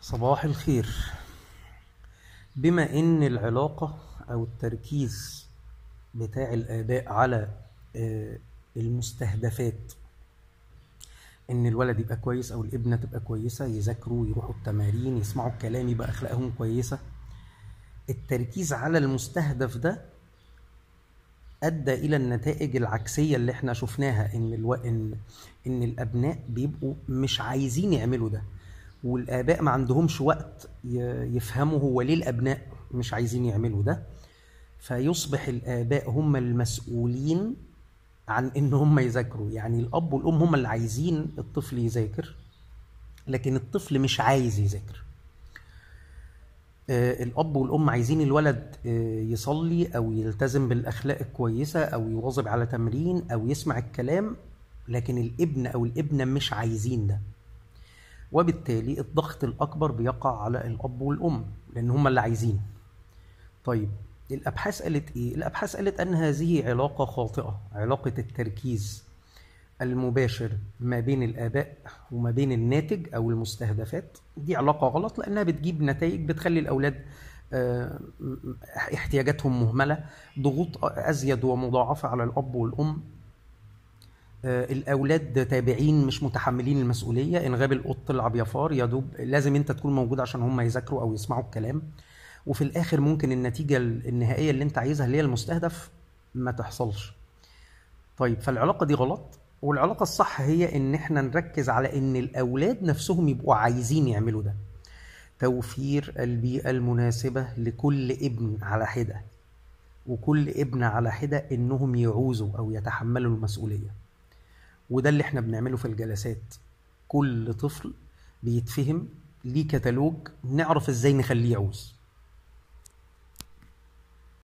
صباح الخير. بما إن العلاقة أو التركيز بتاع الآباء على آه، المستهدفات إن الولد يبقى كويس أو الابنة تبقى كويسة يذاكروا يروحوا التمارين يسمعوا الكلام يبقى أخلاقهم كويسة التركيز على المستهدف ده أدى إلى النتائج العكسية اللي إحنا شفناها إن ألو... إن إن الأبناء بيبقوا مش عايزين يعملوا ده. والآباء ما عندهمش وقت يفهموا هو ليه الأبناء مش عايزين يعملوا ده؟ فيصبح الآباء هم المسؤولين عن إن هم يذاكروا. يعني الأب والأم هم اللي عايزين الطفل يذاكر لكن الطفل مش عايز يذاكر. آه، الأب والأم عايزين الولد آه، يصلي أو يلتزم بالأخلاق الكويسة أو يواظب على تمرين أو يسمع الكلام لكن الابن أو الابنة مش عايزين ده. وبالتالي الضغط الأكبر بيقع على الأب والأم لأن هم اللي عايزين. طيب الأبحاث قالت إيه؟ الأبحاث قالت أن هذه علاقة خاطئة علاقة التركيز المباشر ما بين الآباء وما بين الناتج أو المستهدفات. دي علاقة غلط لأنها بتجيب نتائج بتخلي الأولاد آه، احتياجاتهم مهملة ضغوط أزيد ومضاعفة على الأب والأم. آه، الأولاد تابعين مش متحملين المسؤولية. ان غاب القط تلعب يا فار يا دوب لازم أنت تكون موجود عشان هم يذاكروا أو يسمعوا الكلام. وفي الآخر ممكن النتيجة النهائية اللي أنت عايزها اللي هي المستهدف ما تحصلش. طيب فالعلاقة دي غلط. والعلاقة الصح هي إن إحنا نركز على إن الأولاد نفسهم يبقوا عايزين يعملوا ده. توفير البيئة المناسبة لكل ابن على حدة. وكل ابن على حدة إنهم يعوزوا أو يتحملوا المسؤولية. وده اللي إحنا بنعمله في الجلسات. كل طفل بيتفهم ليه كتالوج نعرف إزاي نخليه يعوز.